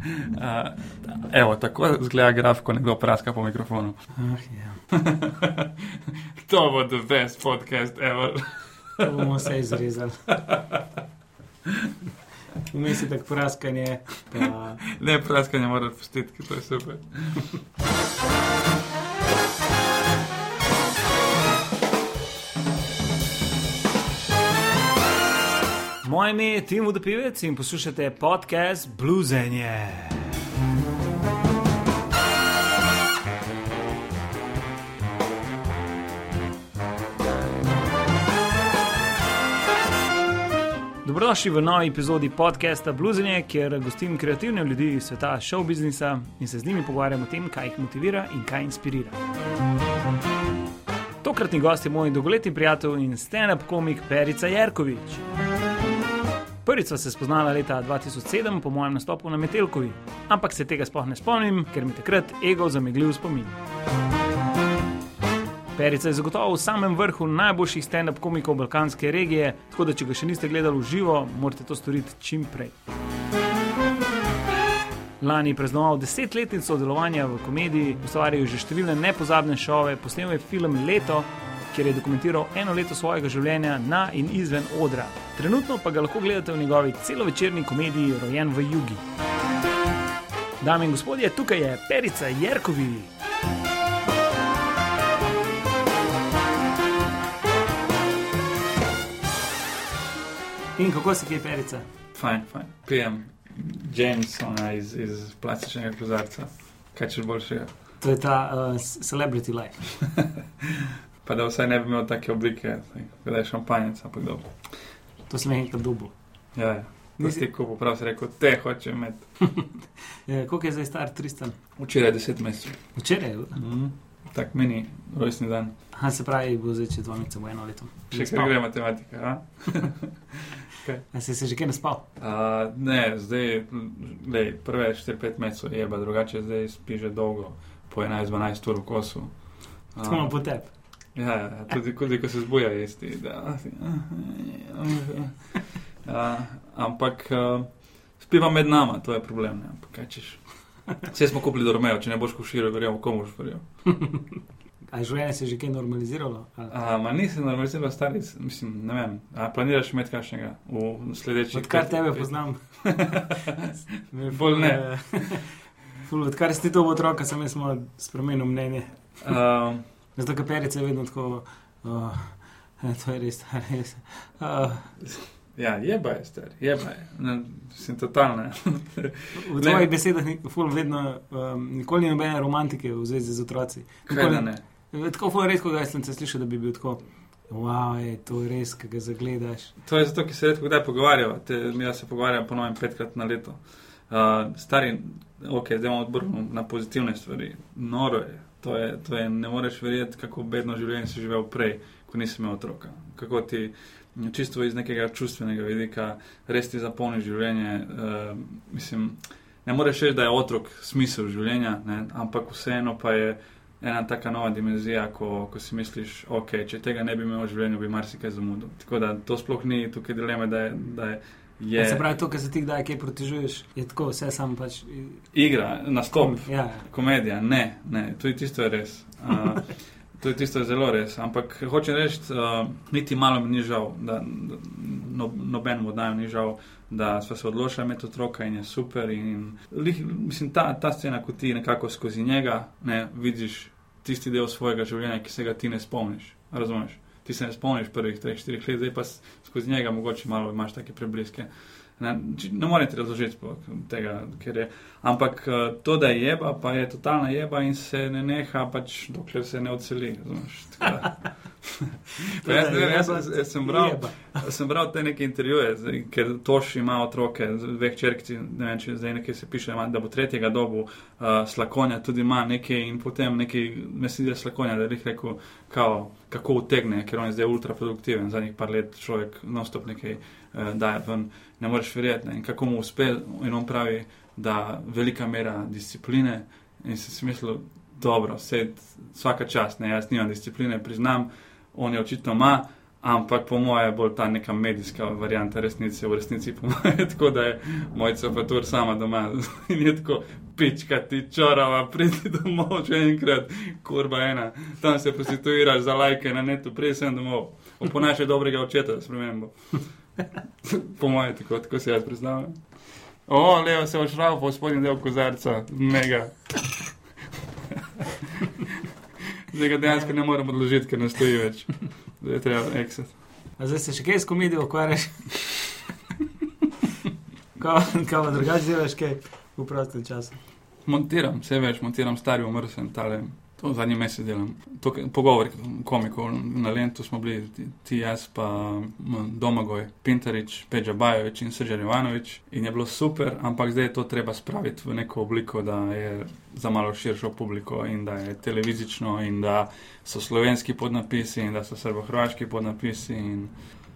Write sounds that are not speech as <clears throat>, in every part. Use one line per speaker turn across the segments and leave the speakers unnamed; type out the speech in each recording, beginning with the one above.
<laughs> Uh, evo, tako zgleda graf, ko nekdo praska po mikrofonu.
Ah, ja. <laughs>
to bo the best podcast ever.
To bomo vse izrezali. Vmes je tako praskanje. Pa...
Ne, praskanje moraš pustiti, ker to je super.
Moje ime je Tim Vodopivec in poslušate podcast Bluesenje. Dobrodošli v novi epizodi podcasta Bluesenje, kjer gostim kreativne ljudi iz sveta show biznisa in se z njimi pogovarjam o tem, kaj jih motivira in kaj inspirira. Tokratni gost je moj dolgoletni prijatelj in stand-up komik Perica Jerkovič. Prvič sva se spoznala leta 2007 po mojem nastopu na Metelkovi, ampak se tega sploh ne spomnim, ker mi takrat ego zameglil spomin. Perica je zagotovo v samem vrhu najboljših stand-up komikov balkanske regije, tako da če ga še niste gledali v živo, morate to storiti čim prej. Lani je praznoval desetletnico delovanja v komediji, ustvaril je že številne nepozabne šove, posnel je film Leto, kjer je dokumentiral eno leto svojega življenja na in izven odra. Trenutno pa ga lahko gledate v njegovi celovečerni komediji Rojen v Jugi. Dame in gospodje, tukaj je Perica Jerkovi. In kako se je Perica?
Fajn, fajn. Pijem Jamesona iz, iz plastičnega kozarca. Kaj češ boljšega?
To je ta uh, celebrity life. <laughs>
pa da vsaj ne bi imel take oblike, da je šampanjec, ampak dobro.
To sem enkrat dubl.
Ja, ja. Nisi ko prav si rekel, te hoče imeti. <laughs>
ja, koliko je zdaj star Tristan?
Včeraj deset mesecev.
Včeraj?
Mm. Tak mini rojstni dan.
Ha, se pravi, bo zdaj čez dva meseca, bo eno leto.
Še kar gre matematika.
okay. <laughs> A si se že kaj naspal?
Uh, ne, zdaj, lej, prve 4-5 mesecev je, pa drugače zdaj spi že dolgo, po 11-12 ur v kosu.
Uh, imamo po tebi.
Ja, ja, tudi, tudi ko se zbuja, jesti. Da, uh, ampak uh, spiva med nama, to je problem. Vse smo kupili do Romeja, če ne boš koširil, verjamem, komu boš verjel. <laughs>
A življenje se je že kaj normaliziralo?
Ma nisem normaliziral, stari, mislim, ne vem. A planiraš imeti kakšnega v sledeči?
Odkar tebe poznam. <laughs>
Bolj ne.
Ful, odkar si ti to otroka, sem jaz malo spremenil mnenje. Uh, Zato, ker perice je vedno tako, uh, to je res, res. Uh,
ja, je, star, jeba je, sem totalna.
v tvojih besedah ni, ful, vedno, um, nikoli ni nobene romantike v zvezi z otroci.
Nikoli ne.
Tako ful, redko ga sem se slišal, da bi bil tako. Wow, je, to res, ki ga zagledaš.
To je zato, ki se redko kdaj pogovarjamo. Mi se pogovarjamo ponovim petkrat na leto. Uh, stari, ok, zdaj imamo odbor na pozitivne stvari. Noro je, To je, to je, ne moreš verjeti, kako bedno življenje si živel prej, ko nisi imel otroka. Kako ti čisto iz nekega čustvenega vidika res ti zapolni življenje. Uh, mislim, ne moreš reči, da je otrok smisel življenja, ne? ampak vseeno pa je ena taka nova dimenzija, ko, ko si misliš, ok, če tega ne bi imel v življenju, bi marsikaj zamudil. Tako da to sploh ni tukaj dileme, da je. Da je Je,
se pravi, to, kar se ti kdaj kaj protižuješ, je tako, vse sam pač.
Igra, nastop,
ja, ja.
komedija, ne, ne, to je tisto res. <laughs> Uh, to je tisto zelo res. Ampak hočem reči, uh, niti malo mi ni žal, da no, nobenemu od naju ni žal, da smo se odločili imeti otroka in je super. In, in, lih, mislim, ta, ta scena, ko ti nekako skozi njega ne, vidiš tisti del svojega življenja, ki se ga ti ne spomniš. Razumeš? Ti se ne spomniš prvih 3-4 let, zdaj pa skozi njega mogoče malo imaš take prebliske. Ne, ne morem ti razložiti tega, ker je. Ampak eh, to, da je jeba, pa je totalna jeba in se ne neha, pač, dokler se ne odseli. <laughs> jaz, jaz, jaz, jaz sem, bral, sem bral te neke intervjuje, ker Toš ima otroke, dve črki, ne vem, če zdaj nekaj se piše, da bo tretjega dobu uh, slakonja tudi ima nekaj in potem nekaj mesije slakonja, da bi rekel, kao, kako utegne, ker on je zdaj ultraproduktiven, zadnjih par let človek non-stop nekaj daje ven ne moreš verjeti. In kako mu uspe, in on pravi, da velika mera discipline. In si si mislil, dobro, vse, vsaka čast, ne, jaz nimam discipline, priznam, on je očitno ima, Ampak po mojem je bolj ta neka medijska varianta resnice, v resnici po <laughs> mojem, tako da je mojca pa tur sama doma <laughs> in je tako pička ti čorava, pridi domov že enkrat, kurba ena, tam se prostituiraš za lajke na netu, prej sem domov, oponašaj dobrega očeta, da spremembo. Po mojem, tako, tako se jaz priznam. O, levo se ošral po spodnji del kozarca, mega. Zdaj ga dejansko ne moremo odložiti, ker ne stoji več. Zdaj je treba exit.
A zdaj se še kaj s komedijo ukvarjaš? Kaj pa drugače delaš, kaj v prostem času?
Montiram, vse več, montiram stari umrl sem tale. To zadnji mesec delam. Pogovor komikov na Lendu smo bili, ti, ti jaz, pa Domagoj, Pinterič, Peđa Bajovič in Sržan Ivanovič. In je bilo super, ampak zdaj je to treba spraviti v neko obliko, da je za malo širšo publiko in da je televizično in da so slovenski podnapisi in da so srbo-hrvaški podnapisi. In,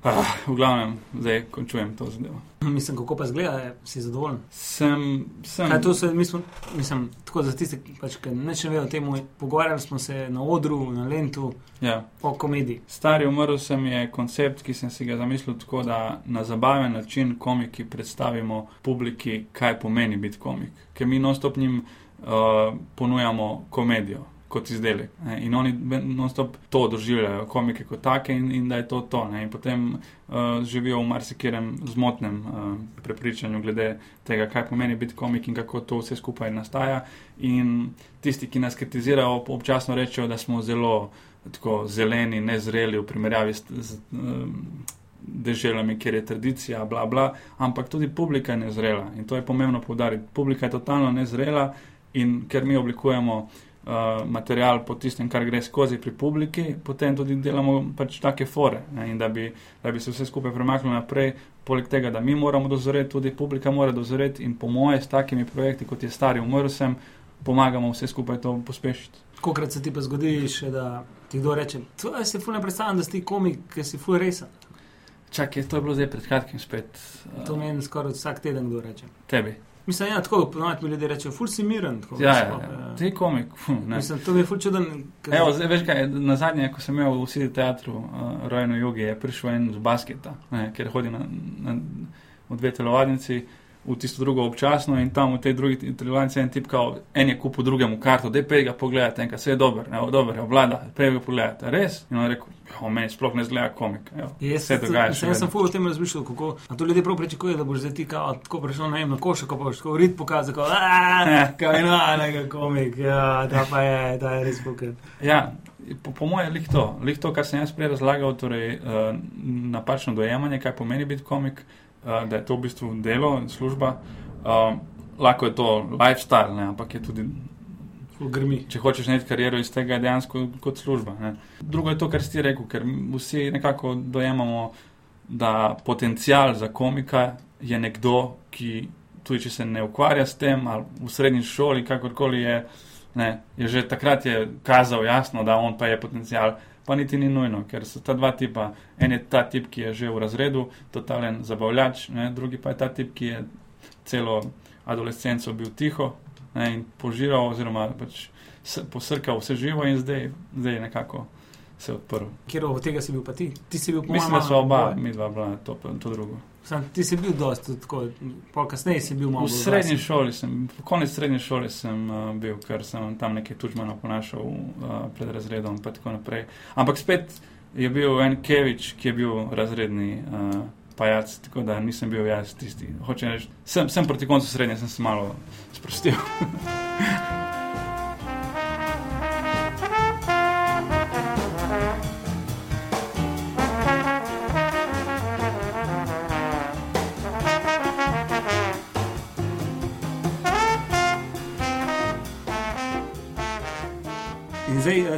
ah, v glavnem, zdaj končujem to zadevo.
Mislim, kako pa zgleda, si zadovoljen?
Sem, sem.
Kaj, to se, mislim, mislim, tako za tiste, pač, ki neče vejo o tem, pogovarjali smo se na odru, na lentu,
Ja.
o komediji.
Stari umrl sem je koncept, ki sem si ga zamislil tako, da na zabaven način komiki predstavimo publiki, kaj pomeni biti komik. Ker mi non-stop njim uh, ponujamo komedijo kot izdelek. Ne? In oni non-stop to doživljajo, komike kot take in, in da je to to. Ne? In potem uh, živijo v marsikerem zmotnem uh, prepričanju glede tega, kaj pomeni biti komik in kako to vse skupaj nastaja. In tisti, ki nas kritizirajo, občasno rečejo, da smo zelo tako zeleni, nezreli v primerjavi s. z, um, Deželami, kjer je tradicija, bla, bla, ampak tudi publika je nezrela in to je pomembno povdariti. Publika je totalno nezrela in ker mi oblikujemo uh, material po tistem, kar gre skozi pri publiki, potem tudi delamo pač take fore. Ne, in da bi, da bi se vse skupaj premaknilo naprej, poleg tega, da mi moramo dozoreti, tudi publika mora dozoreti in po moje s takimi projekti, kot je stari umrl sem, pomagamo vse skupaj to pospešiti.
Kokrat se ti pa zgodi, še, da ti kdo reče: To je se fulno predstavljam, da si komik, ki si ful resen.
Čakaj, to je bilo zdaj pred kratkim spet.
To meni skoraj vsak teden kdo reče.
Tebi.
Mislim, ja, tako ponovadi mi ljudje rečejo, ful si miren. Tako,
Ja, ja,
sploh,
ja. Ti komik. Fu, ne.
Mislim, to mi je ful čuden. ker-
Evo, zdaj, veš kaj, na zadnje, ko sem imel v Sidi teatru uh, Rojeno Jugi, je prišel en z basketa, ne, ker hodi na, na, v dve telovadnici, v tisto drugo občasno in tam v tej drugi telovadnici en tip, kao, en je kupil drugemu karto, da pej ga pogledati, enkrat vse je dober, ne, dober je, obvlada, pej ga pogledati, res? In on je rekel, jo, meni sploh ne zgleda komik. Evo,
Jaz,
vse dogaja.
Jaz, sem
vedno.
ful o tem razmišljal, kako a to ljudje prav pričakujejo, da boš zdaj ti kao, tako prišel na eno košo, ko boš tako rit pokazal, kot kaj no, enega komik, ja, ta pa je, ta je res fuker.
Ja, po, po mojem je lih to, lih to, kar sem jaz prej razlagal, torej uh, napačno dojemanje, kaj pomeni biti komik, uh, da je to v bistvu delo, služba. Uh, lahko je to lifestyle, ne, ampak je tudi,
grmi.
če hočeš narediti kariero iz tega, je dejansko kot služba. Ne. Drugo je to, kar si rekel, ker vsi nekako dojemamo, da potencial za komika je nekdo, ki tudi če se ne ukvarja s tem, ali v srednji šoli, kakorkoli je, ne, je že takrat je kazal jasno, da on pa je potencial. Pa niti ni nujno, ker so ta dva tipa. En je ta tip, ki je že v razredu, totalen zabavljač, ne, drugi pa je ta tip, ki je celo adolescenco bil tiho ne, in požiral, oziroma pač posrkal vse živo, in zdaj, zdaj je nekako se odprl.
Kjer od tega si bil pa ti? Ti si bil
Mislim, da so oba,
malo-
mi dva, bila to, to drugo.
Sam, ti si bil dosti tako, pol kasneje si bil malo
V srednji
glasen.
šoli sem, konec srednje šole sem uh, bil, ker sem tam nekaj tučmana ponašal uh, pred razredom in tako naprej. Ampak spet je bil en Kevič, ki je bil razredni uh, pajac, tako da nisem bil jaz tisti. Reči, sem, sem proti koncu srednje, sem se malo sprostil. <laughs>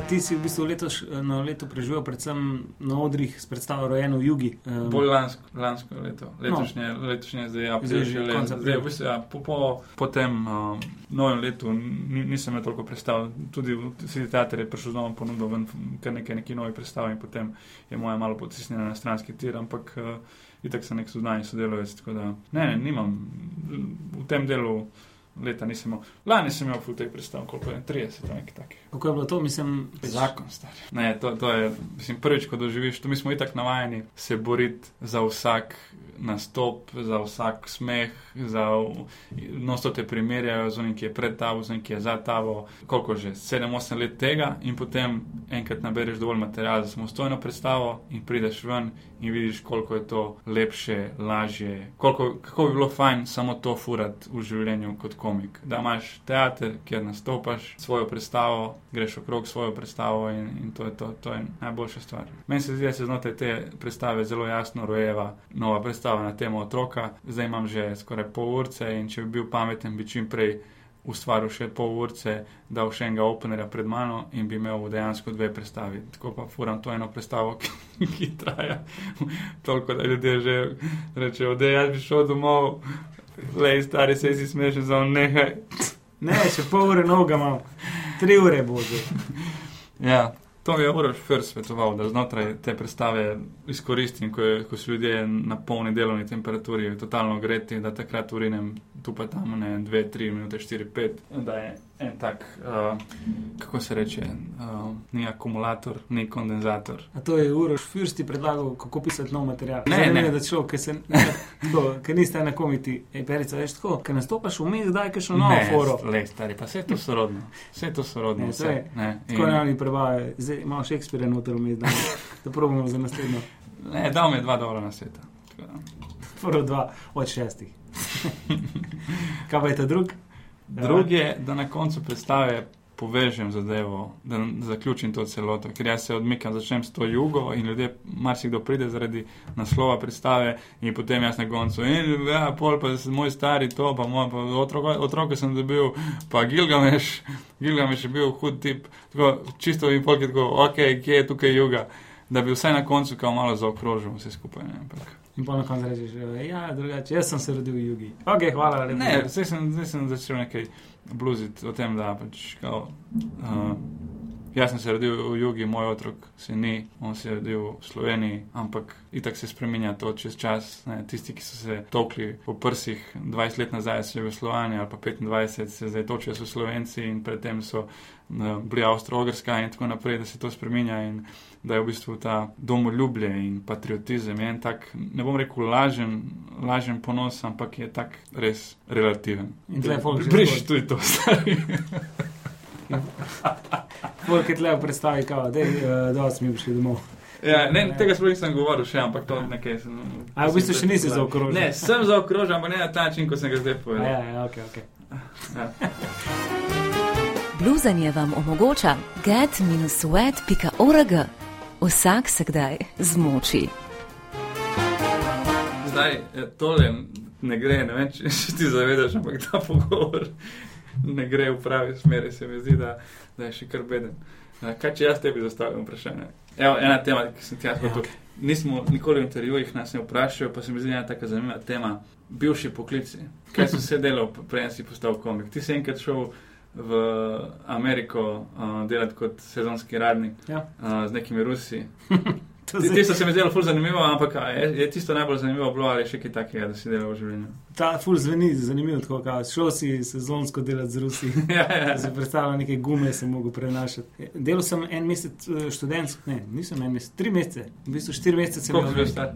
ti si v bistvu letoš, eh, na leto preživel predvsem na odrih s predstavo Rojeno v Jugi. Eh,
Bolj lansko, lansko leto, letošnje, no. letošnje zdaj, ja,
Zdaj že
leto. Zdaj, v bistvu, ja, po, po, po tem um, novem letu ni, nisem imel toliko predstav, tudi v Sidi teater je prišel z novo ponudbo, ven kar nekaj neki novi predstav in potem je moja malo potisnjena na stranski tir, ampak uh, itak sem nek sodajni sodelovec, tako da ne, ne, nimam v tem delu leta nisem imel. Lani sem imel teh predstav, koliko je 30, nekaj takih.
Kako je bilo to, mislim,
Zakon star. Ne, to, to je, mislim, prvič, ko doživiš, to mi smo itak navajeni se boriti za vsak nastop, za vsak smeh, za nosto te primerjajo z onim, ki je pred tabo, z onim, ki je za tabo, koliko že, 7-8 let tega in potem enkrat nabereš dovolj materiala za samostojno predstavo in prideš ven in vidiš, koliko je to lepše, lažje, koliko, kako bi bilo fajn samo to furati v življenju kot komik. Da imaš teater, kjer nastopaš svojo predstavo, greš okrog svojo predstavo in, in to je to, to je najboljša stvar. Meni se zdi, da se znotraj te predstave zelo jasno rojeva nova predstava na temo otroka. Zdaj imam že skoraj pol urce in če bi bil pameten, bi čim prej ustvaril še pol urce, dal še enega openerja pred mano in bi imel dejansko dve predstavi. Tako pa furam to eno predstavo, <laughs> ki, ki traja toliko, da ljudje že rečejo, da jaz bi šel domov, le stari se si smešen za nehaj.
ne, še pol ure noga imam, tri ure bo že.
Ja. To mi je Uroš Fer svetoval, da znotraj te predstave izkoristim, ko, je, ko so ljudje na polni delovni temperaturi, totalno greti, da takrat urinem tu pa tam ne 2, 3 minute, 4, 5. Da je en tak, uh, kako se reče, uh, ni akumulator, ni kondenzator.
A to je Uroš Fürsti predlagal, kako pisati nov material.
Ne,
Zdaj
ne.
vem, da človek, ki se <laughs> tako, ki niste na komiti, ej, perica, veš tako, ker nastopaš vmes, daj kakšno novo foro.
le, stari, pa vse to sorodno. Vse to sorodno.
Ne,
vse, ne,
Tako ne oni prevajajo, zdaj imamo Shakespeare noter vmes, da, da probamo za naslednjo.
ne, dal mi je dva dobra na sveta.
Prvo dva od šestih. <laughs> Kaj pa je ta drug?
Drugi je, da na koncu predstave povežem zadevo, da zaključim to celoto, ker jaz se odmikam, začnem s to jugo in ljudje, marsikdo pride zaradi naslova predstave in potem jaz na koncu, in ja, pol pa s- moj stari to, pa moj pa otroka, otroka sem dobil, pa Gilgameš, <laughs> Gilgameš je bil hud tip, tako čisto in polk je tako, ok, kje je tukaj juga, da bi vsaj na koncu kao malo zaokrožil vse skupaj. Ne, ampak.
In pa na koncu rečeš, ja, drugače, jaz sem se rodil v jugi. Ok, hvala. lepo.
Ne, zdaj sem, zdaj sem začel nekaj bluziti o tem, da pač kao, uh, jaz sem se rodil v jugi, moj otrok se ni, on se je rodil v Sloveniji, ampak itak se spremenja to čez čas. Ne, tisti, ki so se tokli po prsih 20 let nazaj, so Jugoslovani ali pa 25, se zdaj točijo so Slovenci in predtem so uh, bili Avstro-Ogrska in tako naprej, da se to spremenja in da je v bistvu ta domoljubje in patriotizem je en tak, ne bom rekel lažen, lažen ponos, ampak je tak res relativen.
In tle je folk že
Briš
tako-
tudi to, stari.
Folk je tle predstavi, kao, da je dosti mi prišli domov.
Ja, ne, tega sploh nisem govoril še, ampak to nekaj sem.
A v bistvu še nisi zaokrožil?
Ne, sem zaokrožil, ampak ne na ta način, kot sem ga zdaj povedal.
Ja, ja, ok, ok.
Ja.
Bluzanje vam omogoča get-sweat.org. Vsak se kdaj zmoči.
Zdaj, eh, tole ne gre, ne vem, če se ti zavedaš, ampak ta pogovor ne gre v pravi smeri, se mi zdi, da, da je še kar beden. Eh, Kaj če jaz tebi zastavim vprašanje? Evo, ena tema, ki sem ti jaz
Ja,
hotel.
ok.
Nismo nikoli v intervjujih nas ne vprašali, pa se mi zdi ena taka zanimiva tema. Bivši poklici. Kaj si vse delal, prej si postal komik? Ti si enkrat šel v Ameriko uh, delati kot sezonski radnik
Ja.
uh, z nekimi Rusi. <laughs> Tisto se mi zdelo ful zanimivo, ampak je, je tisto najbolj zanimivo bilo ali je še kaj takega, da si delal v življenju?
Ta ful zveni zanimivo, tako kao, šel si sezonsko delati z Rusi. <laughs>
ja, ja,
Da se predstavlja neke gume, sem mogel prenašati. Delal sem en mesec eh, študentsko, ne, nisem en mesec, tri mesece, v bistvu štiri mesece sem
Koliko si bil
bil.
star?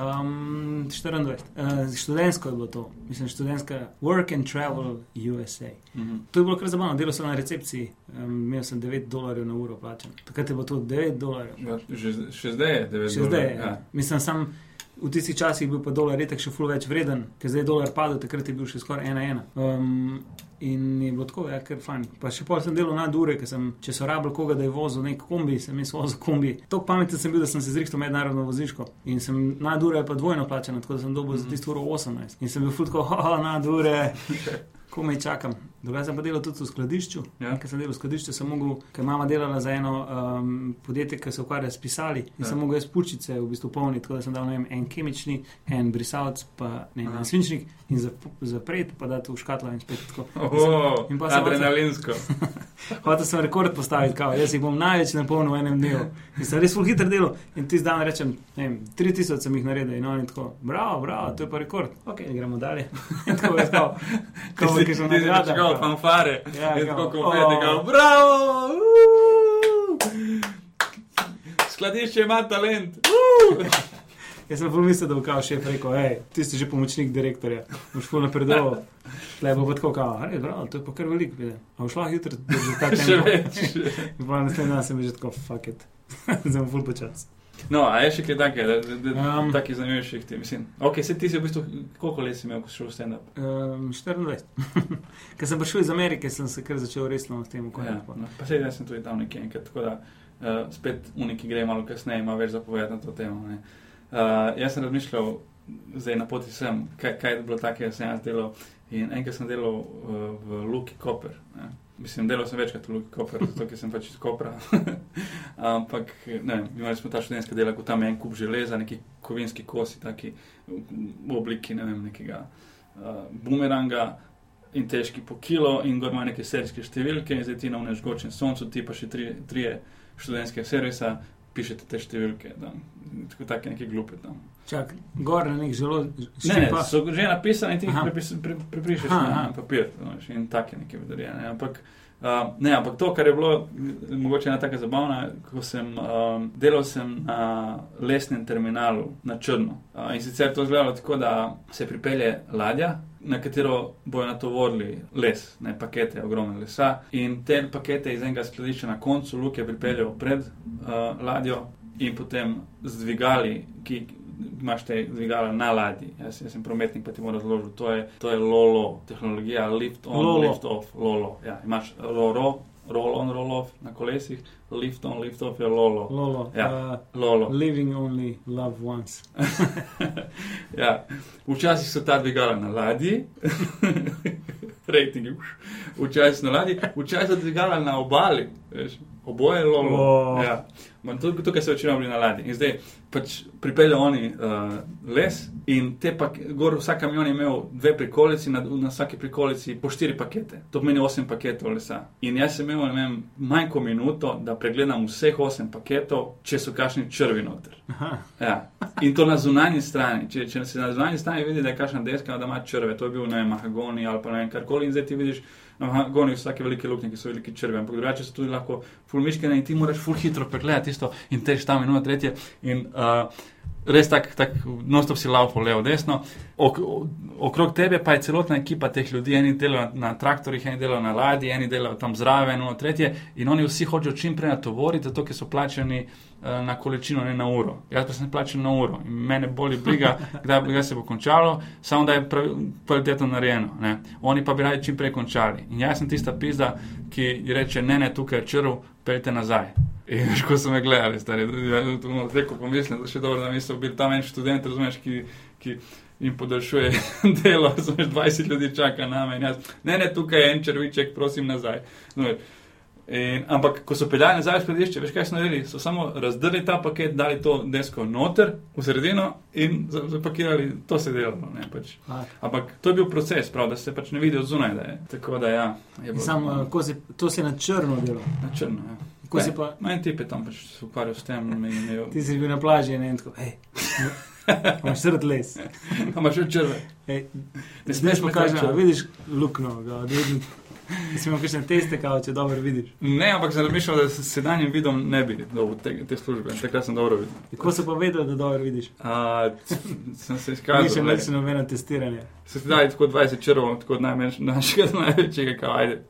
Um, 24. Uh, študentsko je bilo to, mislim, študentska Work and Travel USA.
Mhm.
To je bilo kar zabavno, delal sem na recepciji, um, imel sem 9 dolarjev na uro plačen. Takrat je bilo to 9 dolarjev.
Ja, že, še zdaj je 9
Še zdaj je. Ja. Mislim, sam v tistih časih je bil pa dolar retek še ful več vreden, ker zdaj je dolar padel, takrat je bil še skoraj 1-1. Um, in je bilo tako, ja, ker fajn. Pa še pol sem delal nad ure, ker sem, če so rabili koga, da je vozil nek kombi, sem jaz vozil kombi. Tako pameten sem bil, da sem se zrihtal mednarodno voziško. In sem nad ure pa dvojno plačen, tako da sem dobil za tisto uro 18. In sem bil ful tako, haha, nad ure. Komaj čakam. Drugače sem pa delal tudi v skladišču.
Ja.
Ker sem delal v skladišču, sem mogel, ker mama delala za eno um, podjetje, ki se ukvarja s pisali. In
Ja.
sem mogel jaz pučice v bistvu polniti, tako da sem dal vem, en kemični, en brisalc, pa ne en svinčnik in zap- zapreti, pa dati v škatlo in spet tako.
Oh,
In pa sem
adrenalinsko. <laughs>
Hotel sem rekord postaviti, kao, jaz jih bom največ napolnil v enem dnevu. In sem res full hitro delal. In ti zdaj rečem, ne vem, 3000 sem jih naredil in oni tako, bravo, bravo, to je pa rekord. Ok, gremo dalje. <laughs> tako je tako.
Ti si ti si začel fanfare.
Ja, kao,
tako konfeti,
oh.
kao, bravo! uuu. Skladišče ima talent. uuu.
Jaz sem bolj mislil, da bo kao šef rekel, hej, ti si že pomočnik direktorja, boš full napredoval. Le bo tako kao, hej, bravo, to je pa kar veliko, vidi. A boš lahko jutri držal ta <laughs>
Še
tempo.
več.
In pa naslednji dan sem že tako, fuck it. <laughs> Zdaj bom full počas.
No, a je še kaj takega, da, da, da
Um.
taki zanimivejših ti, mislim. Ok, se ti si v bistvu, koliko let si imel, ko si šel v stand-up?
Um, 24. <laughs> Ker sem prišel iz Amerike, sem se kar začel resno s tem
Ja,
ukvarjati.
no, pa sedaj sem tudi tam nekje enkrat, tako da uh, spet uniki gre malo kasneje, ima več zapovedati na to temo. ne. Uh, jaz sem razmišljal, zdaj na poti sem, kaj, kaj je bilo takega, sem jaz delal. In enkrat sem delal uh, v Luki Koper. Ne. Mislim, delal sem večkrat v Luki Koper, zato ker sem pač iz Kopra. <laughs> Ampak, ne imeli smo ta študentska dela, ko tam je en kup železa, neki kovinski kosi, taki v obliki, ne vem, nekega uh, bumeranga. In težki po kilo, in gor ima neke serijske številke, in zdaj ti na unežgočem soncu, ti pa še tri, trije študentske servisa, pišete te številke, tam, tako take neke glupe tam.
Čak, gor na nek zelo
Ne, ne,
ščipa.
so že napisane in ti jih prepis- pre- prepišeš
Aha,
na papir, znaš, in take neke vedarije. Ne, ampak, uh, ne, ampak to, kar je bilo mogoče ena taka zabavna, ko sem um, delal sem na lesnem terminalu na črno. Uh, in sicer to izgledalo tako, da se pripelje ladja, na katero bojo natovorili les, ne pakete, ogromne lesa. In te pakete iz enega skladišča na koncu luke pripeljejo pred uh, ladjo in potem z dvigali, ki imaš te dvigala na ladji. Jaz, jaz sem prometnik, pa ti moram razložiti. To je, to je LOLO, tehnologija lift on,
Lolo.
lift off, LOLO. Ja, imaš RORO, roll on, roll off na kolesih, lift on, lift off je LOLO.
Lolo.
Ja.
Uh,
LOLO.
living only, love once. <laughs>
ja. Včasih so ta dvigala na ladji, <laughs> rejtingi, včasih na ladji, včasih so dvigala na obali, veš, oboje je lolo.
O.
Ja. Ma tu- Tukaj so večino bili na ladji. In zdaj pač pripeljejo oni uh, les in te pa, gor vsak kamion je imel dve prikolici, na, na vsaki prikolici po štiri pakete. To pomeni osem paketov lesa. In jaz sem imel, vem, manj kot minuto, da pregledam vseh osem paketov, če so kakšni črvi noter.
Aha.
Ja. In to na zunanji strani. Če, če se na zunanji strani vidi, da je kakšna deska, da ima črve, to je bil ne vem, mahagoni ali pa ne vem karkoli. In zdaj ti vidiš na mahagoni vsake velike luknje, ki so velike črve. Ampak drugače so tudi lahko fulmiškene in ti moraš ful hitro pregledati tisto in tež tam in ono tretje. In, uh, Res tako, tak, non-stop si laufal levo, desno. Ok, okrog tebe pa je celotna ekipa teh ljudi, eni delajo na traktorjih, eni delajo na ladji, eni delajo tam zraven, ono tretje. In oni vsi hočejo čim prej natovoriti, zato ker so plačani eh, na količino, ne na uro. Jaz pa sem plačen na uro in mene boli briga, <laughs> kdaj, kdaj se bo končalo, samo da je kvalitetno narejeno. Ne. Oni pa bi radi čim prej končali. In jaz sem tista pizda, ki reče: ne, ne, tukaj je črv, peljte nazaj. In <laughs> ko so me gledali, stari, no, rekel pomislim, da še dobro, da nisem bil tam en študent, razumeš, ki, ki jim podaljšuje <laughs> delo, razumeš, 20 ljudi čaka na me in jaz, ne, ne, tukaj je en črviček, prosim nazaj. Razumeš. In, ampak, ko so peljali nazaj v skladišče, veš kaj so naredili? So samo razdrli ta paket, dali to desko noter, v sredino in za- zapakirali, to se je delalo. Ne, pač. Ampak to je bil proces, prav, da se pač ne vidi od zunaj. Da je. Tako da ja, je
in
bilo
Sam, uh, ko si, to si na črno delal.
na črno. Ja.
Ko si pa,
Manj tip je tam pač se ukvarjal s tem. In je,
ti si bil na plaži in tako, hej, <laughs> imaš srd les.
Imaš črve.
Hej,
Ne
Smeš
pokazati.
vidiš luknjo, ga vidim. <laughs> Si imel kakšne teste, kao, če dobro vidiš.
Ne, ampak sem razmišljal, da s sedanjim vidom ne bi dobil te, te službe. Takrat sem dobro videl.
Kako se pa vedel, da dobro vidiš?
A, sem se <laughs> izkazal.
več nobeno testiranje.
Se ti dali tako 20 črvov, tako od najmanjš- najmanjšega do <laughs> največjega, kao ajde.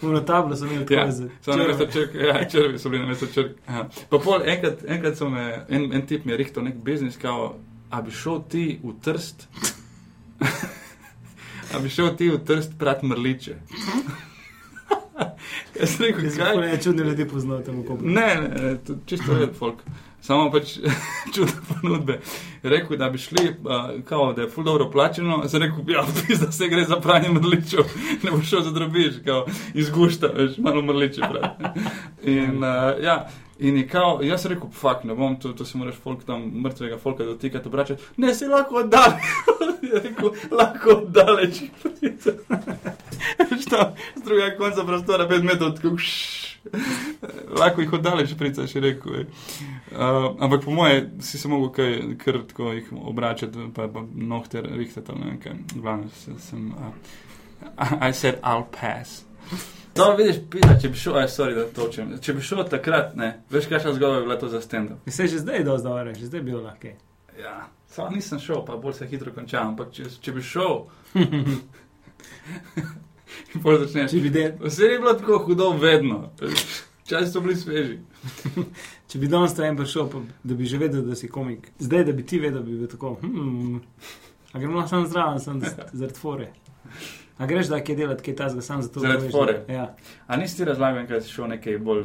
Puno tablo sem imel
Ja, na
črve.
črk, ja, črvi so bili na mesto črk. Aha. Pa pol, enkrat, enkrat so me, en, en tip mi je rihtal nek biznis, kao, a bi šel ti v trst, a bi šel ti v trst prat mrliče. Jaz sem rekel, kaj?
pa ne čudni ljudi poznal tam kopu.
Ne, ne, ne, to čisto red folk. samo pač <laughs> čudne ponudbe. Rekel, da bi šli, uh, kao, da je ful dobro plačeno, sem rekel, ja, da se gre za pranje mrličev, <laughs> ne boš šel za drobiš, kao, izgušta, veš, malo mrliče, prav. In, uh, ja, In je kao, jaz rekel, fuk, ne bom, to, to si moraš folk tam mrtvega folka dotikati, obračati. Ne, si lahko oddaleč. <laughs> je rekel, lahko oddaleč. <laughs> Što, z drugega konca prostora, pet metrov, tako lahko jih oddaleč pricaš, je rekel. Uh, ampak po moje si se mogel kaj, kar tako jih obračati, pa, pa nohter rihtati, ne vem kaj. Glavno sem, uh, I said I'll pass. No, vidiš, pisa, če bi šel, aj, sorry, da točem. Če bi šel takrat, ne, veš, kakšna zgodba je bila to za stand-up.
Se je že zdaj dosti dobro, že zdaj je bilo lahko.
Ja, samo nisem šel, pa bolj se hitro končam, ampak če, če bi šel. <laughs> Bolj začneš.
Če bi del.
Vse je bilo tako hudo, vedno. Časi so bili sveži. <laughs>
Če bi danes tam prišel, pa, da bi že vedel, da si komik. Zdaj, da bi ti vedel, bi bil tako. Hmm, a gremo samo zraven, sem <laughs> zaradi fore. A greš, da je delati kaj tasga, sam za to
Zaradi fore.
Ja.
A nisi ti razlagal, kaj si šel nekaj bolj.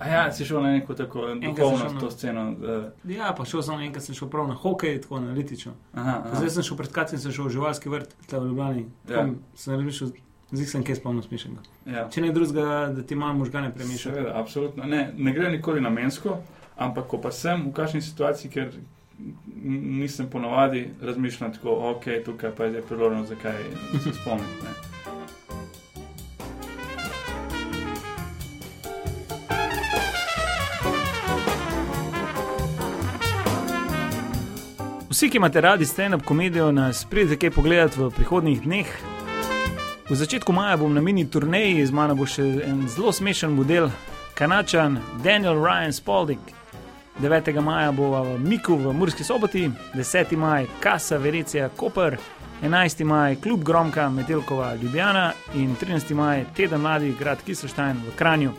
A ja, si šel na neko tako duhovno to sceno. Uh,
ja, pa šel sem enkrat, sem šel prav na hokej, tako analitično.
aha, aha.
Zdaj sem šel pred kratkim, sem šel v živalski vrt, tam v Ljubljani.
Ja.
Sem razmišljal, zdaj sem kaj spomnil smišljenega.
Ja.
Če ne drugega, da ti malo možgane.
Seveda, absolutno. Ne, ne gre nikoli namensko, ampak ko pa sem v kakšni situaciji, ker nisem ponovadi razmišljal tako, ok, tukaj pa je zdaj priložnost, zakaj se spomnim. ne.
Vsi, ki imate radi stand-up komedijo, nas pridete kaj pogledati v prihodnjih dneh. V začetku maja bom na mini turneji, z mano bo še en zelo smešen model, kanačan Daniel Ryan Spalding. 9. maja bo v Miku v Murski soboti, 10. maj Kasa Verecija Koper, 11. maj Klub Gromka Metelkova Ljubljana in 13. maj Teden mladih grad Kisoštajn v Kranju.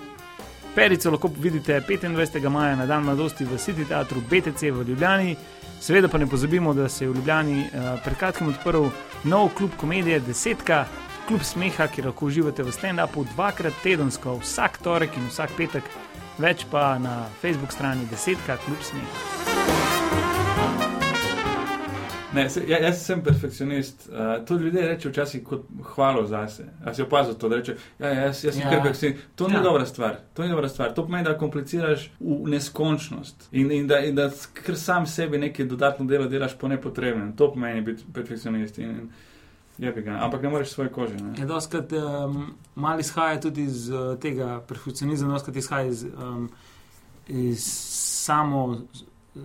Perico lahko vidite 25. maja na dan mladosti v City Teatru BTC v Ljubljani. Seveda pa ne pozabimo, da se je v Ljubljani uh, pred kratkim odprl nov klub komedije Desetka, klub smeha, kjer lahko uživate v stand-upu dvakrat tedensko, vsak torek in vsak petek, več pa na Facebook strani Desetka, klub smeha.
Ne, se, ja, jaz sem perfekcionist. Uh, to ljudje rečejo včasih kot hvalo zase. A si opazil to, da rečejo, ja, jaz, jaz sem
Ja.
ja. perfekcionist. To ni
Ja.
ja. dobra stvar. To ni dobra stvar. To pomeni, da kompliciraš v neskončnost in, in, da, in da kar sam sebi nekaj dodatno delo delaš po nepotrebnem. To pomeni biti perfekcionist. In, in, ga. Ampak ne moreš svoje kože. Ne?
Je doskrat um, malo izhaja tudi iz uh, tega perfekcionizma, doskrat izhaja iz, um, iz samo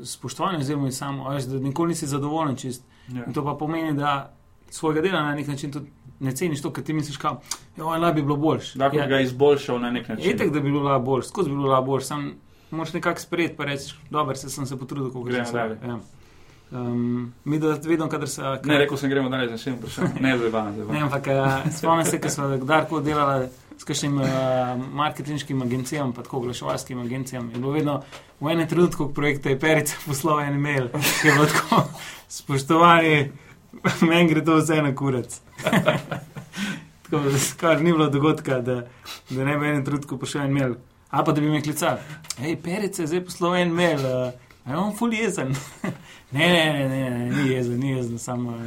spoštovanja, oziroma iz samo, veš, da nikoli nisi zadovoljen čist.
Ja.
In to pa pomeni, da svojega dela na nek način tudi ne ceniš to, kar ti misliš, da ja, bi bilo boljše.
Lahko
ja,
ja. ga izboljšal na nek način.
Etek, da bi bilo lahko boljše, skozi bi bilo lahko boljše, sam moraš nekako sprejeti, pa reči, dobro, se sem se potrudil, kako se. Ja. Um, mi da vedno, kadar se.
Ne, rekel sem, gremo dalje še eno vprašanje. Ne, zdaj
Ne, ampak uh, spomnim se, ko smo kdarkoli delali s kakšnim uh, marketinškim agencijam, pa tako oglaševalskim agencijam. Je bilo vedno v enem trenutku projekta je Perica <laughs> poslal en e-mail, ki je bilo tako, spoštovani, meni gre to vse na kurac. <laughs> tako, da kar ni bilo dogodka, da, da ne bi v enem trenutku pošel en mail. Ali pa da bi me klical, hej, Perica je zdaj poslal en mail, uh, je on ful jezen. <laughs> ne, ne, ne, ne, ne, ni jezen, ni jezen, samo uh,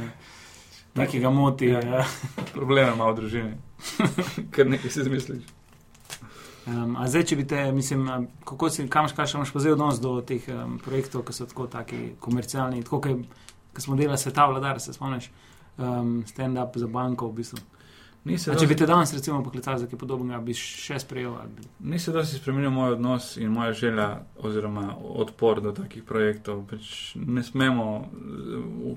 nekega moti.
Ja.
Ja. <laughs>
Probleme ima v družini. <laughs> Ker nekaj si izmisliš.
Um, a zdaj, če bi te, mislim, kako si, kam škaš, imaš pa zdaj odnos do teh um, projektov, ki so tako taki komercialni, tako kot smo delali sveta vladar, se spomniš, um, stand-up za banko v bistvu. A, če
dosti-
bi te danes recimo poklicali za kaj podobnega, bi še sprejel. ali.
Ni se dosti spremenil moj odnos in moja želja, oziroma odpor do takih projektov. Pač ne smemo,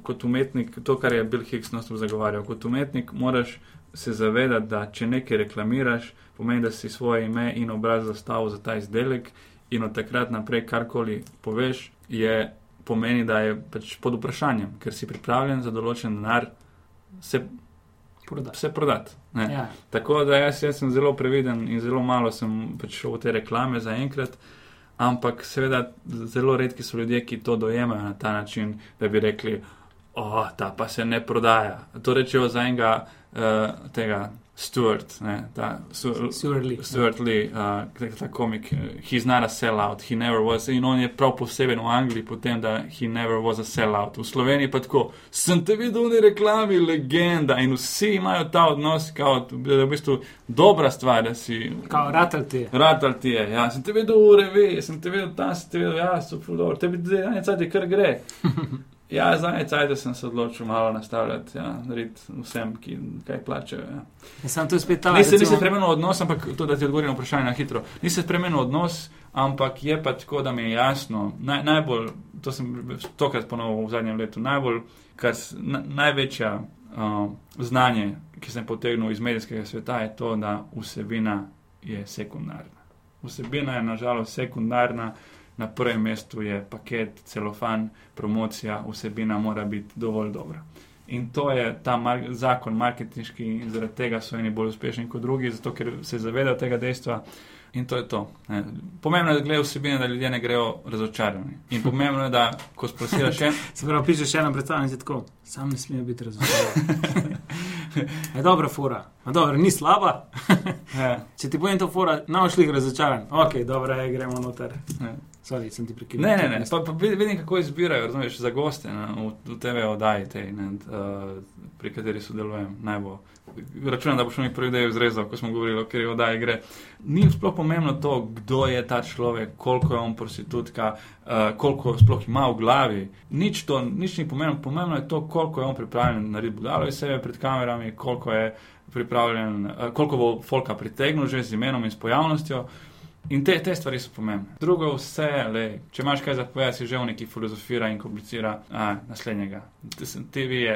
kot umetnik, to, kar je Bill Hicks nostro zagovarjal, kot umetnik moraš se zavedati, da če nekaj reklamiraš, pomeni, da si svoje ime in obraz zastavil za ta izdelek in od takrat naprej karkoli poveš, je, pomeni, da je pač pod vprašanjem, ker si pripravljen za določen denar se,
Prodati.
se prodati. ne.
Ja.
Tako da jaz, jaz sem zelo previden in zelo malo sem pač šel v te reklame zaenkrat. Ampak seveda zelo redki so ljudje, ki to dojemajo na ta način, da bi rekli, oh, ta pa se ne prodaja. To rečejo za enega uh, tega Stuart, ne, ta Stu-
Stuart Lee.
Stuart Lee, uh, ta, komik, uh, he's not a sellout, he never was. In on je prav poseben v Angliji, potem da he never was a sellout. V Sloveniji pa tako, sem te videl v reklami, legenda in vsi imajo ta odnos, kao, da je v bistvu dobra stvar, da si.
Kao ratel ti je.
Ratal ti je, ja, sem te videl v revi, sem te videl tam, sem te videl, ja, super, dobro, tebi zdaj ene cajt, kar gre. <laughs> Ja, za ene cajt sem se odločil malo nastavljati, ja, narediti vsem, ki kaj plačajo. Ja.
Ja, Sam to je spet ta.
Ni se, ni se
recimo-
spremenil odnos, ampak to, da ti odgovorim na vprašanje na hitro. Ni se spremenil odnos, ampak je pa tako, da mi je jasno, naj, najbolj, to sem stokrat ponovil v zadnjem letu, najbolj, kar, na, največja uh, znanje, ki sem potegnil iz medijskega sveta, je to, da vsebina je sekundarna. Vsebina je nažalost sekundarna, na prvem mestu je paket, celofan, promocija, vsebina mora biti dovolj dobra. In to je ta mar zakon marketinški, in zaradi tega so eni bolj uspešni kot drugi, zato ker se zavedajo tega dejstva. In to je to. Ne. Pomembno je, da gledajo vsebine, da ljudje ne grejo razočarani. In pomembno je, da ko sprosiraš en,
Se pravi, pišeš še eno predstavljanje tako, sam ne smejo biti razočaran. je dobra fora, a dobro, ni slaba.
ja,
Če ti povem to fora, boš jih razočaran. Ok, dobro, je, gremo noter.
ne.
Sorry, sem ti prekinil.
Ne, ne, ne. Pa, pa vid- vidim, kako izbirajo, razumeš, za goste ne, v, v TV oddaji, tej, ne, uh, pri kateri sodelujem. Najbolj. Računam, da boš mi prvi del izrezal, ko smo govorili, o kateri oddaji gre. Ni sploh pomembno to, kdo je ta človek, koliko je on prostitutka, uh, koliko sploh ima v glavi. Nič, to, nič ni pomembno. Pomembno je to, koliko je on pripravljen narediti budalo iz sebe pred kamerami, koliko je pripravljen, uh, koliko bo folka pritegnil že z imenom in s pojavnostjo. In te, te stvari so pomembne. Drugo, vse, le, če imaš kaj zapovedati, si že v neki filozofira in komplicira a, naslednjega. TV je,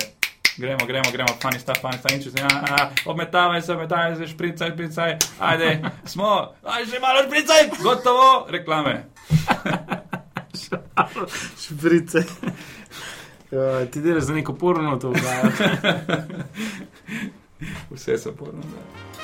gremo, gremo, gremo, fani sta, fani sta, in če se a, obmetavaj se, obmetavaj se, špricaj, špricaj, ajde, smo, aj že malo špricaj, gotovo, reklame. <laughs>
Šprice. Ja, ti delaš za neko porno to vdajo. <laughs>
Vse so porno. Da.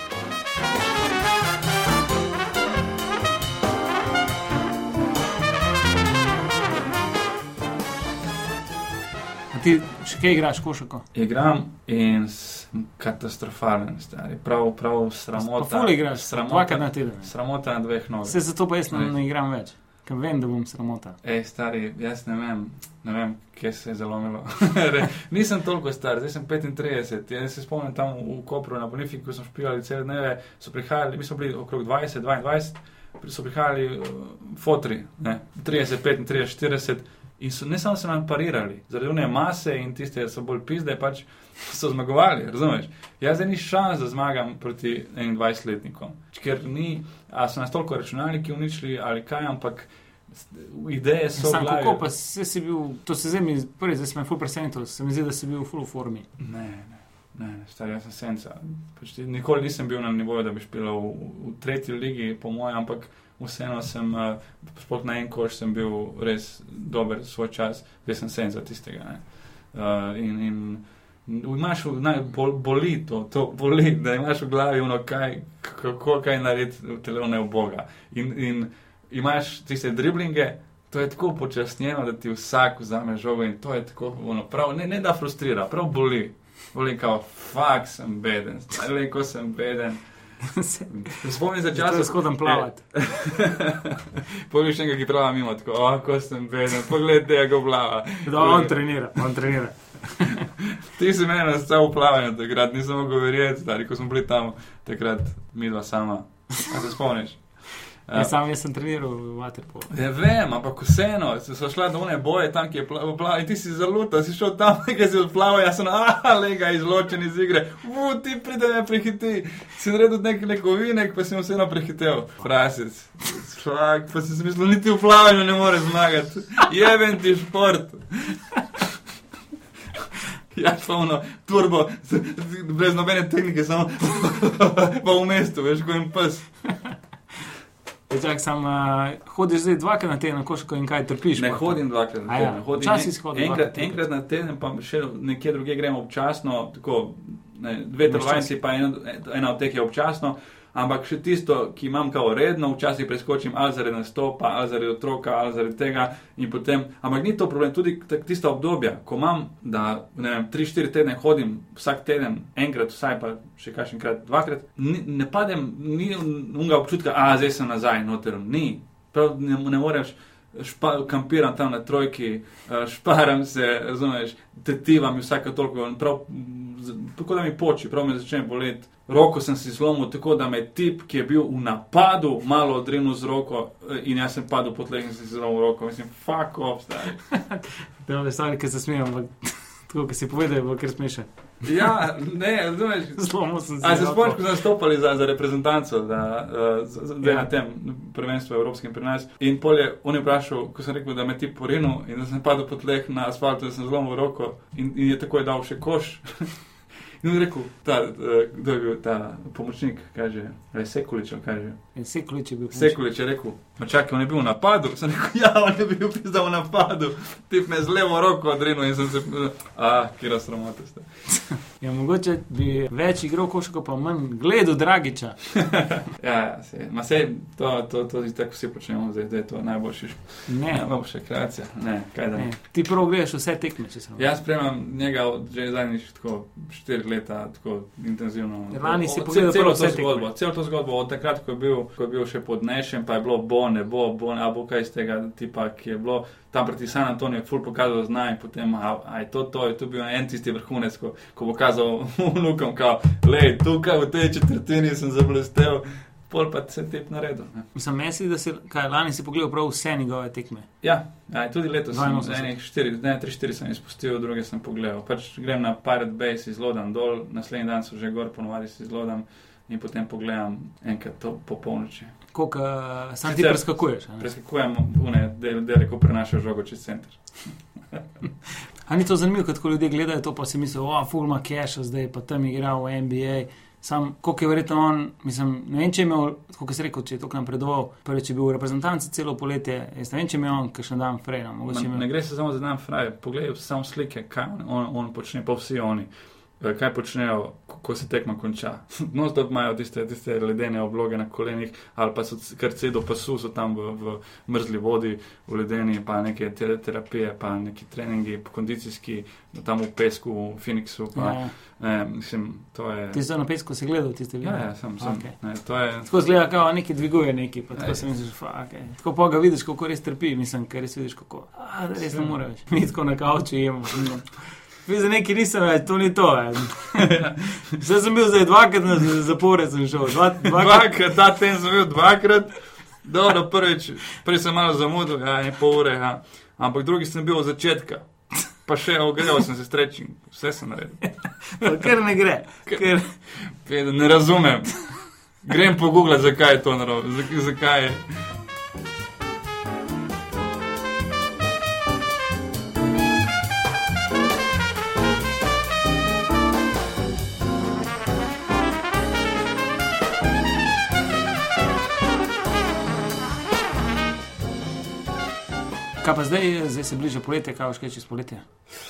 Ti še kaj igraš košako?
Igram in sem katastrofalen, stari. Prav, prav sramota.
ful igraš, dvakrat na
Sramota,
teden.
sramota na dveh nogah.
Vse zato pa jaz ne,
Ne.
igram več, ker vem, da bom sramota.
Ej, stari, jaz ne vem, ne vem, kje se je zalomilo. <laughs> Nisem toliko star, zdaj sem 35. Jaz se spomnim tam v, v Kopru na Bonifiku, ko smo špijali cele dneve, so prihajali, mi smo bili okrog 20, 22, pri- so prihajali uh, fotri, ne, 30, 35, 40. In so, ne samo so nam parirali, zaradi one mase in tiste, ki so bolj pizde, pač so zmagovali, razumeš? Jaz zdaj ni šans, da zmagam proti 21-letnikom, ker ni, a so nas toliko računalniki uničili ali kaj, ampak ideje so
Sam kako pa se si bil, to se zdaj mi, prvi zdaj sem ful presenetil, se mi zdi, da si bil v full formi.
Ne, ne, ne, ne star, jaz sem senca. Pač nikoli nisem bil na nivoju, da bi špil v, v tretji ligi, po mojem, ampak vseeno sem, uh, sploh na en koš sem bil res dober svoj čas, zdaj sem senca tistega. Ne. Uh, in, in imaš, v- naj, bol, boli to, to boli, da imaš v glavi ono, kaj, kako kaj narediti v telefone v Boga. In, in imaš tiste driblinge, to je tako počasnjeno, da ti vsak vzame žogo in to je tako, ono, prav, ne, ne da frustrira, prav boli. Boli kao, fuk sem beden, <laughs> stari, ko sem beden. <laughs> Spomnim se časa,
skodam plavati. <laughs>
Poglej še enega, ki pravi mimo, tako, oh, ko sem beden, poglej tega plava.
Da, on trenira, on trenira. <laughs>
Ti si meni nastal v plavanju takrat, nisem mogel verjeti, stari, ko smo bili tam takrat, mi dva sama. A se spomniš?
Ja. Sam jaz sem treniral v Waterpolu.
Ne vem, ampak vseeno, se so šla do one boje tam, ki je plaval, pla, in ti si zaluta, si šel tam, <laughs> nekaj si odplaval, jaz sem, ah, lega, izločen iz igre, u, ti pride me prehiti, si naredil nek nekovinek, pa si mu vseeno prehitel, frasec, šlak, pa si si mislil, niti v plavanju ne more zmagati, jeben ti šport. <laughs> Ja, polno, turbo, brez nobene tehnike, samo <laughs> pa v mestu, veš, ko jim pes.
Čak, sam, uh, hodiš zdaj dvakrat na teden na košako in kaj trpiš?
Ne
pa?
hodim dvakrat na
A ja,
teden. hodim en- enkrat,
teden.
enkrat na teden, pa še nekje druge gremo občasno, tako ne, dve telovadnici, pa ena, ena od teh je občasno, ampak še tisto, ki imam kao redno, včasih preskočim ali zaradi nastopa, ali zaradi otroka, ali zaradi tega. Potem, ampak ni to problem, tudi tista obdobja, ko imam, da ne vem, tri, štiri tedne hodim vsak teden, enkrat, vsaj pa še kakšenkrat, dvakrat, ni, ne padem, ni unga občutka, a zdaj sem nazaj, noter, ni. Prav ne, ne moreš špa, kampiram tam na trojki, eh, šparam se, razumeš, tetivam vsake toliko, prav, tako da mi poči, prav me začne boleti. Roko sem si zlomil, tako da me je tip, ki je bil v napadu, malo odrinil z roko eh, in jaz sem padel po tleh in si zlomil roko. Mislim, fuck off, stari. <laughs>
Da, stari, ki se smejem, ampak <laughs> tako, ki si povedal, bo kar smešen.
Ja, ne, razumeš.
Zlomil sem se.
A se spomniš, ko smo nastopali za, za reprezentanco, da je ja. na tem prvenstvu evropskem pri nas. In polje, on je vprašal, ko sem rekel, da me ti porinu in da sem padel po tleh na asfaltu, da sem zlomil roko in, in je takoj dal še koš. <laughs> In je rekel, ta, kdo je bil ta pomočnik, kaže, Sekulič, kaže.
Sekulič je bil.
Sekulič je rekel, čakaj, on je bil v napadu. Sem rekel, ja, on je bil v napadu. Ti me z levo roko odrinil in sem se, ah, kje razramote ste. <laughs>
Ja, mogoče bi več igral koško, pa manj gledal Dragiča. <laughs>
ja, se, ma se, to, to, to, to tako vsi počnemo, zdaj, da je to najboljši.
Ne,
najboljša kreacija. Ne, kaj da. Ne.
Ti prvo gledaš vse tekme, če sem.
Jaz spremljam njega že zadnjih tako štiri leta, tako intenzivno.
Lani si pogledal
celo to zgodbo, celo to zgodbo, od takrat, ko je bil, ko je bil še podnešen, pa je bilo bo, ne bo, bo, a bo kaj iz tega tipa, ki je bilo tam proti San Antoniju, ful pokazal znanje in potem, a je to to, je to bil en tisti vrhunec, ko, ko bo kazal <laughs> vnukom, kao, lej, tukaj v tej četrtini sem zablestel. Pol pa se tep naredil.
Mislim, misli, da si kaj, lani si pogledal prav vse njegove tekme.
Ja, ja tudi letos sem z enih štiri, ne, tri, štiri sem izpustil, druge sem pogledal. Pač grem na Pirate Base, izlodam dol, naslednji dan so že gor, ponovadi si izlodam in potem pogledam enkrat to po polnoči.
Koliko uh, sam ti preskakuješ?
Preskakujem, une, del, del, ko prenašaš žogo čez center. <laughs>
Ali ni to zanimivo, kot ko ljudje gledajo to, pa si mislijo, oh, fulma cache, zdaj pa tam igra v NBA. Sam, koliko je verjetno on, mislim, ne vem, če je imel, kot se reče, če je to nam predoval, prvi, če je bil v reprezentanci celo poletje, jaz ne vem, če je imel on, ker še dan fraj. No,
ne, ne gre se samo za dan fraj, poglej samo slike, kaj on, on počne, pa vsi oni. Eh, kaj počnejo, ko se tekma konča. <laughs> No, zdaj imajo tiste, tiste ledene obloge na kolenih, ali pa so kar cedo pasu, so tam v, v mrzli vodi, v ledeni, pa neke terapije, pa neki treningi, kondicijski, tam v pesku, v Phoenixu. Pa, ja. ne, mislim, je...
Ti si na pesku se gledal, tiste ljudi.
Ja, ja, sem. sem okay. ne, je...
Tako zgleda, kao neki dviguje neki. Tako, ja. misliš, fa, okay. tako pa ga vidiš, kako res trpi, mislim, ker res vidiš, kako. A, res ne moreš. <laughs> Mi tako na kauču imamo. Vi za neki nisem več, to ni to. <laughs> Zdaj sem bil zdaj dvakrat na zapored, sem šel. Dva,
dvakrat. dvakrat, ta ten sem bil dvakrat. Dobro, prvič, prej sem malo zamudil, ja, ne pol ure, ja. ampak drugi sem bil od začetka. Pa še ogledal sem se strečim, vse sem naredil.
Ker ne gre. Ker...
Ne razumem. Grem po Google, zakaj je to narobe. Zakaj je.
Kaj pa zdaj, zdaj se bliža poletje, kaj kaj čez poletje?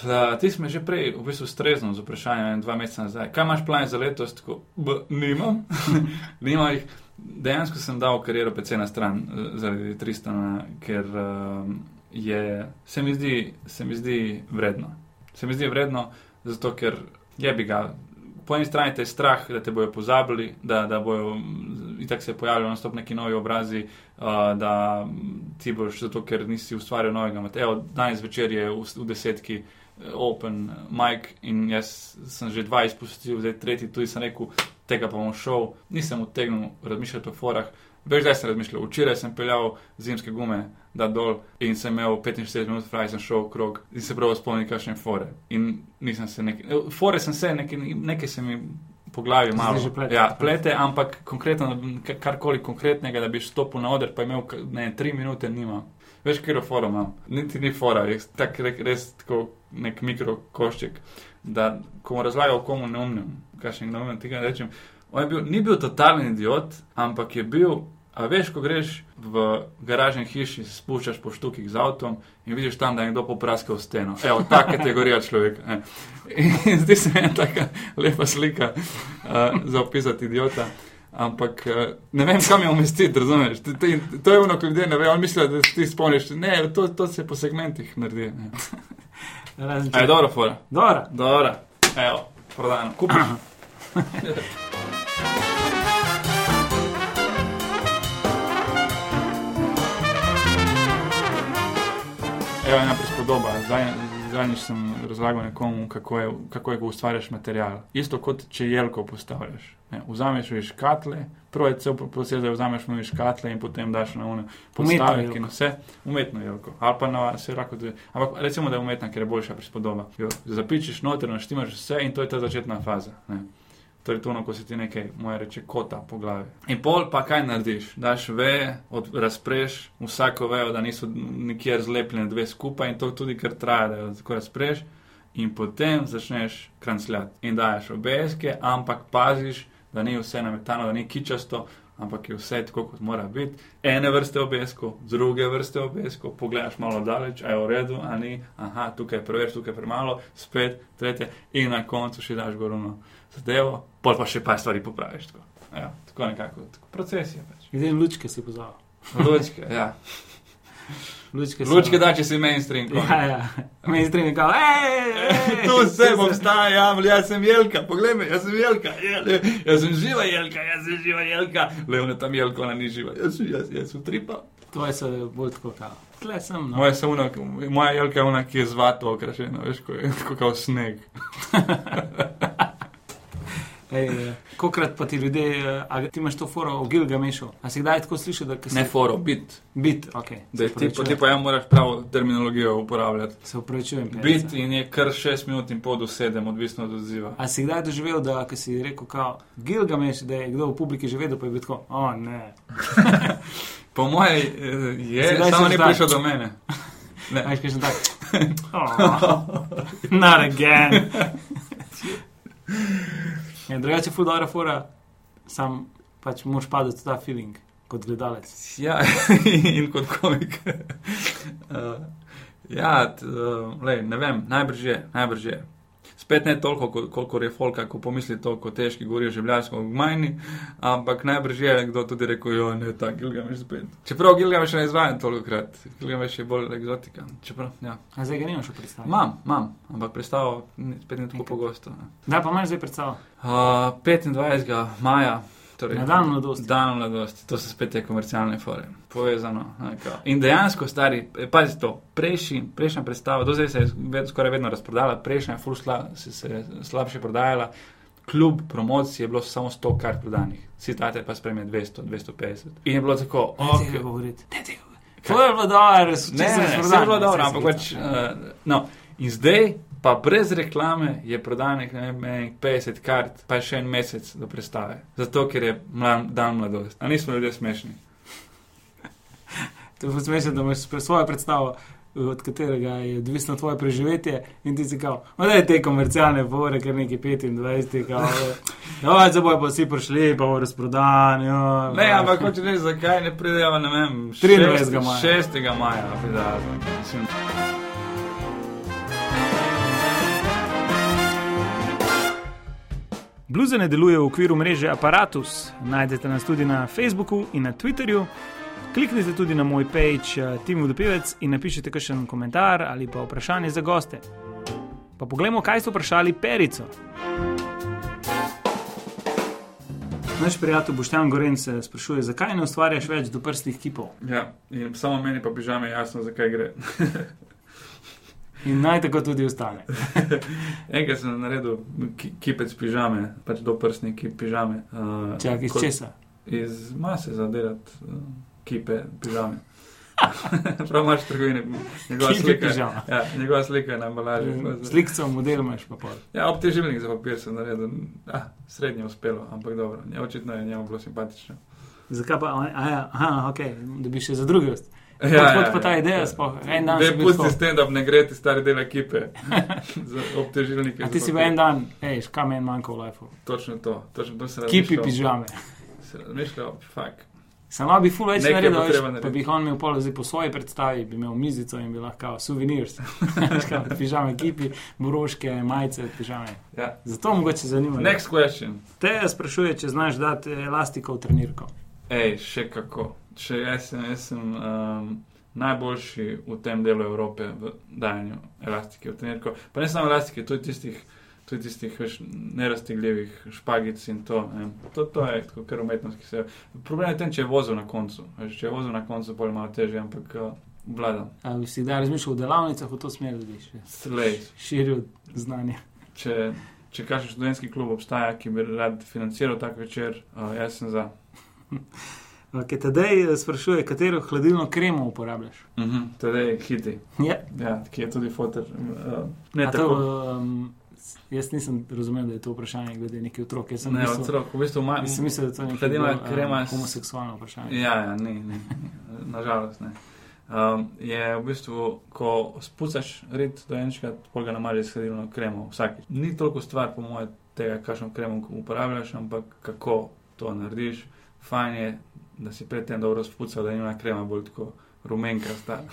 Uh, ti si me že prej v bistvu strezno z vprašanjem, dva meseca nazaj. Kaj imaš plan za letos? Tako, b, nimam. <laughs> nimam jih. Dejansko sem dal kariero PC na stran zaradi Tristana, ker uh, je, se, mi zdi, se mi zdi vredno. Se mi zdi vredno, zato ker je bi ga po eni strani te strah, da te bojo pozabili, da, da bojo itak se pojavljali na stop neki novi obrazi, uh, da ti boš zato, ker nisi ustvarjal novega materiala. Danes večer je v, v desetki uh, Open Mike in jaz sem že dva izpustil, zdaj tretji, tudi sem rekel, tega pa bom šel, nisem utegnil razmišljati o forah. Veš, da sem razmišljal, včeraj sem peljal zimske gume, da dol in sem imel 45 minut, fraj sem šel okrog in se prav spomnil, kakšne fore. In nisem se nekaj, eh, fore sem se, nekaj, nekaj se mi po glavi malo
plete.
Ja, plete, ampak konkretno, karkoli konkretnega, da bi stopil na oder, pa imel ne, tri minute, nima. Veš, kjer je fora imam, niti ni fora, je tak, res tako nek mikrokošček, da ko mu razlagam, komu neumnem, kakšen neumnem tega rečem. On je bil, ni bil totalen idiot, ampak je bil A veš, ko greš v garažni hiši, spuščaš po štukih z avtom in vidiš tam, da je nekdo popraskal steno. Evo, ta kategorija človeka. In zdi se mi ena tako lepa slika uh, za opisati idiota. Ampak eh, ne vem, kam je umestiti, razumeš? To, to, to je ono, ko ljudje ne vejo, oni mislijo, da ti spomniš. Ne, to, to se po segmentih naredi. ne.
Razen
A je
če-
dobro, fora.
Dobro.
Dobro, evo, prodano. Kupiš. <clears throat> Evo ena prispodoba. Zadnjič sem razlagal nekomu, kako je, kako je, ko ustvarjaš material. Isto kot če jelko postavljaš. Ne, vzameš v škatle, prvo je cel proces, da vzameš v škatle in potem daš na uno postavek in vse. Umetno jelko. Ali pa na vse rako. Ampak recimo, da je umetna, ker je boljša prispodoba. Jo zapičiš noter, naštimaš vse in to je ta začetna faza. Ne. To je to, ono, ko se ti nekaj, moje reče, kota po glavi. In pol pa kaj narediš? Daš veje, od, razpreš vsako vejo, da niso nikjer zlepljene dve skupaj in to tudi kar traja, da jo tako razpreš. In potem začneš krancljati in daješ obeske, ampak paziš, da ni vse nametano, da ni kičasto, ampak je vse tako, kot mora biti. Ene vrste obeskov, druge vrste obeskov, pogledaš malo daleč, a je v redu, a ni, aha, tukaj je preveč, tukaj je premalo, spet tretje in na koncu še daš goruno zadevo, pol pa še pa stvari popraviš. Tako, ja, tako nekako, tako proces je pač.
Glede lučke si pozval.
Lučke, ja.
Lučke,
Lučke da, če si mainstream. ko.
Ja, ja. Mainstream je kao, hej,
Tu vse obstaja, ja, jaz sem jelka, poglej me, jaz sem jelka, jel, jaz sem živa jelka, jaz sem živa jelka. Leone tam jelka, ona ni živa, jaz sem, jaz, jaz sem tripa.
Tvoje so bolj tako kao. Tle sem, no.
Moja, sem una, moja jelka je ona, ki je zvato okrašena, veš, ko je kot kao sneg. <laughs>
Ej, eh, kokrat pa ti ljudje, eh, a ti imaš to foro o Gilgamešu. A si kdaj tako slišal, da si
Ne foro, bit.
bit, ok.
Da ti, pa, ti pa ja moraš pravo terminologijo uporabljati.
Se upravičujem.
Bit
Perica.
in je kar 6 minut in pol do 7, odvisno od odziva.
A si kdaj doživel, da ko si rekel, kao, Gilgameš, da je kdo v publiki že vedel, pa je bil tako, o ne. <laughs>
Po mojem eh, je,
Sedaj
samo ni prišel do mene. <laughs> Ne.
Veš, kaj sem tak. <laughs> Oh, not again. Drugače, ful dobra fora, sam pač moraš padati ta feeling kot gledalec.
Ja, <laughs> in kot komik. uh, <laughs> ja, t, uh, lej, ne vem, najbrž je, najbrž je. Spet ne toliko, kol- kolikor je folka, ko pomisli toliko težki, govorijo življansko v majni, ampak najbrž je kdo tudi rekel, jo ne, ta Gilgameš spet. Čeprav Gilgameš ne izvajam toliko krat, Gilgameš je bolj eksotika. Čeprav, ja.
A zdaj ga nimaš v predstavi.
Imam, imam, ampak predstavo spet ne tako pogosto. ne.
Da, pa imaš zdaj predstavo.
Uh, 25. maja. Torej,
Na dan mladosti.
Dan mladosti, to so spet te komercialne fore, povezano. ne. In dejansko, stari, eh, pazi to, prejšnji, prejšnja predstava, do zdaj se je ved, skoraj vedno razprodala, prejšnja je ful sla, se, se je slabše prodajala, kljub promociji je bilo samo 100 kart prodanih, citate pa spremlja 200, 250. In je bilo tako,
Ne
ok,
tega govoriti. Ne tega govoriti. To je bilo dobro, res
Ne, ne, vse je bilo dobro, ampak pač. Uh, no. In zdaj, pa brez reklame, je prodanih ne vem, enih 50 kart, pa še en mesec do predstave. Zato, ker je mlad, dan mladosti. A nismo ljudje smešni.
To je smešno, da imaš svojo predstavo, od katerega je odvisno tvoje preživetje, in ti si kao, no da je te komercialne fore, ker neki 25, kao, ja, zdaj bojo pa vsi prišli, pa bo razprodan, ja.
Ne, ampak hoče reči, zakaj ne pridejo, ne vem,
23. maja.
6. maja. Mislim,
Bluze ne deluje v okviru mreže Apparatus. Najdete nas tudi na Facebooku in na Twitterju. Kliknite tudi na moj page eh, Tim Vodopevec in napišite kakšen komentar ali pa vprašanje za goste. Pa poglejmo, kaj so vprašali Perico. Naš prijatelj Boštjan Goren se sprašuje, zakaj ne ustvarjaš več doprstnih kipov.
ja, in samo meni pa pižame jasno, zakaj gre. <laughs>
In naj tako tudi ostane. <laughs>
Enkrat sem naredil ki, kipec pižame, pač doprstni kip pižame. Uh,
Čak iz česa?
Iz mase za delati uh, kipe pižame. <laughs> Prav imaš v trgovini, njegova
Kipe
slika.
pižama.
Ja, njegova slika je na embalaži.
Slikco, model imaš pa pol.
Ja, obtežilnik za papir sem naredil. Ah, srednje uspelo, ampak dobro. Ja, očitno je njemu bilo simpatično.
Zakaj pa, a, ja, aha, ok, da bi še za druge. ust-
Ja,
Odkot pa ta ideja sploh? En dan
Ne pusti
tako.
stand-up, ne gre ti stari del ekipe. <laughs> obtežilnike.
A ti si v en dan, hej, kaj meni manjka v lifeu?
Točno to, točno to se
Kipi
razmišljal.
pižame.
Se razmišljal, fuck.
Samo bi ful več naredil, veš, pa
narediti.
bi jih on imel polo zdaj po svoji predstavi, bi imel mizico in bi lahko souvenirs. <laughs> pižame kipi, broške, majice, pižame.
Ja.
Zato mogoče zanima.
Next question.
Te sprašuje, če znaš dati elastiko v trenirko.
Ej, še kako. Še jaz jaz sem um, najboljši v tem delu Evrope v dajanju elastike v trenirko. Pa ne samo elastike, tudi tistih, tudi tistih veš, neraztegljivih špagic in to. Ne. To, to je tako kar umetnost, ki se. Problem je v tem, če je vozil na koncu. Veš, če je vozil na koncu, bolj malo težje, ampak uh, vladam.
Ali si kdaj razmišljal o delavnicah v to smer, da bi še širil znanje?
Če, če kakšen študentski klub obstaja, ki bi rad financiral tak večer, uh, jaz sem za. <laughs>
Okay, tedej eh, sprašuje, katero hladilno kremo uporabljaš.
Uh -huh. Tedej hiti,
Ja.
ja, ki je tudi fotor. Uh, ne
A
tako.
To, um, jaz nisem razumel, da je to vprašanje glede neki otrok. Jaz sem
Ne,
mislil,
otrok, v bistvu ima.
Mislim, mislil, da je to neko
Hladilna
bolj,
krema s-
homoseksualno vprašanje.
Ja, ja, ni, ni. Nažalost ne. Um, je v bistvu, ko spucaš red dojenčka, pol ga namažeš s hladilno kremo vsakič. Ni toliko stvar, po mojem, tega, kakšno kremo uporabljaš, ampak kako to narediš. Fajn je, da si predtem dobro spucal, da ima krema bolj tako rumenkasta.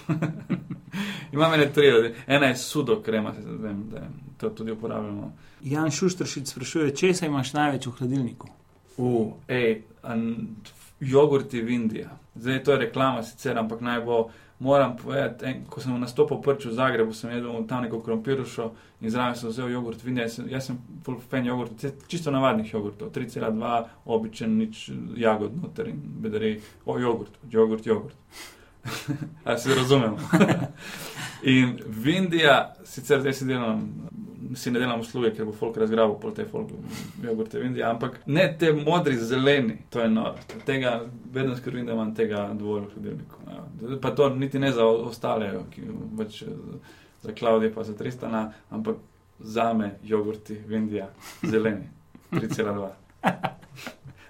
<laughs> Imam ene tri, ena je sudo krema, se vem, da to tudi uporabljamo.
Jan Šuštršič sprašuje, če se imaš največ v hladilniku.
U, ej, an, jogurti v Indiji. Zdaj to je reklama sicer, ampak naj bo, moram povedati, en, ko sem nastopil prvič v Zagrebu, sem jedel tam neko krompirušo in zraven sem vzel jogurt v Indiji. Jaz sem, jaz sem full fan jogurtov, ce- čisto navadnih jogurtov, 3,2, običen, nič jagod noter in bedari, o jogurt, jogurt, jogurt. <laughs> Ali se razumemo? <laughs> in v Indiji, sicer zdaj si delam, si ne delam usluge, ker bo folk razgrabil pol te folk jogurte v Indiji, ampak ne te modri, zeleni, to je noro. Tega vedno skrbim, da imam tega dovolj v hladilniku. Ja. Pa to niti ne za ostale, ki pač za Klaudije pa za Tristana, ampak za me jogurti v Indiji, zeleni, 3,2. <laughs>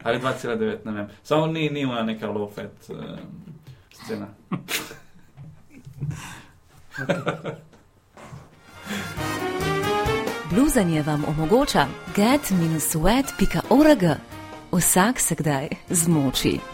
Ali 2,9, ne vem. Samo ni, ni ima neka low fat uh, scena. <laughs>
Bluzanje vam omogoča get-sweat.org. Vsak se kdaj zmoči.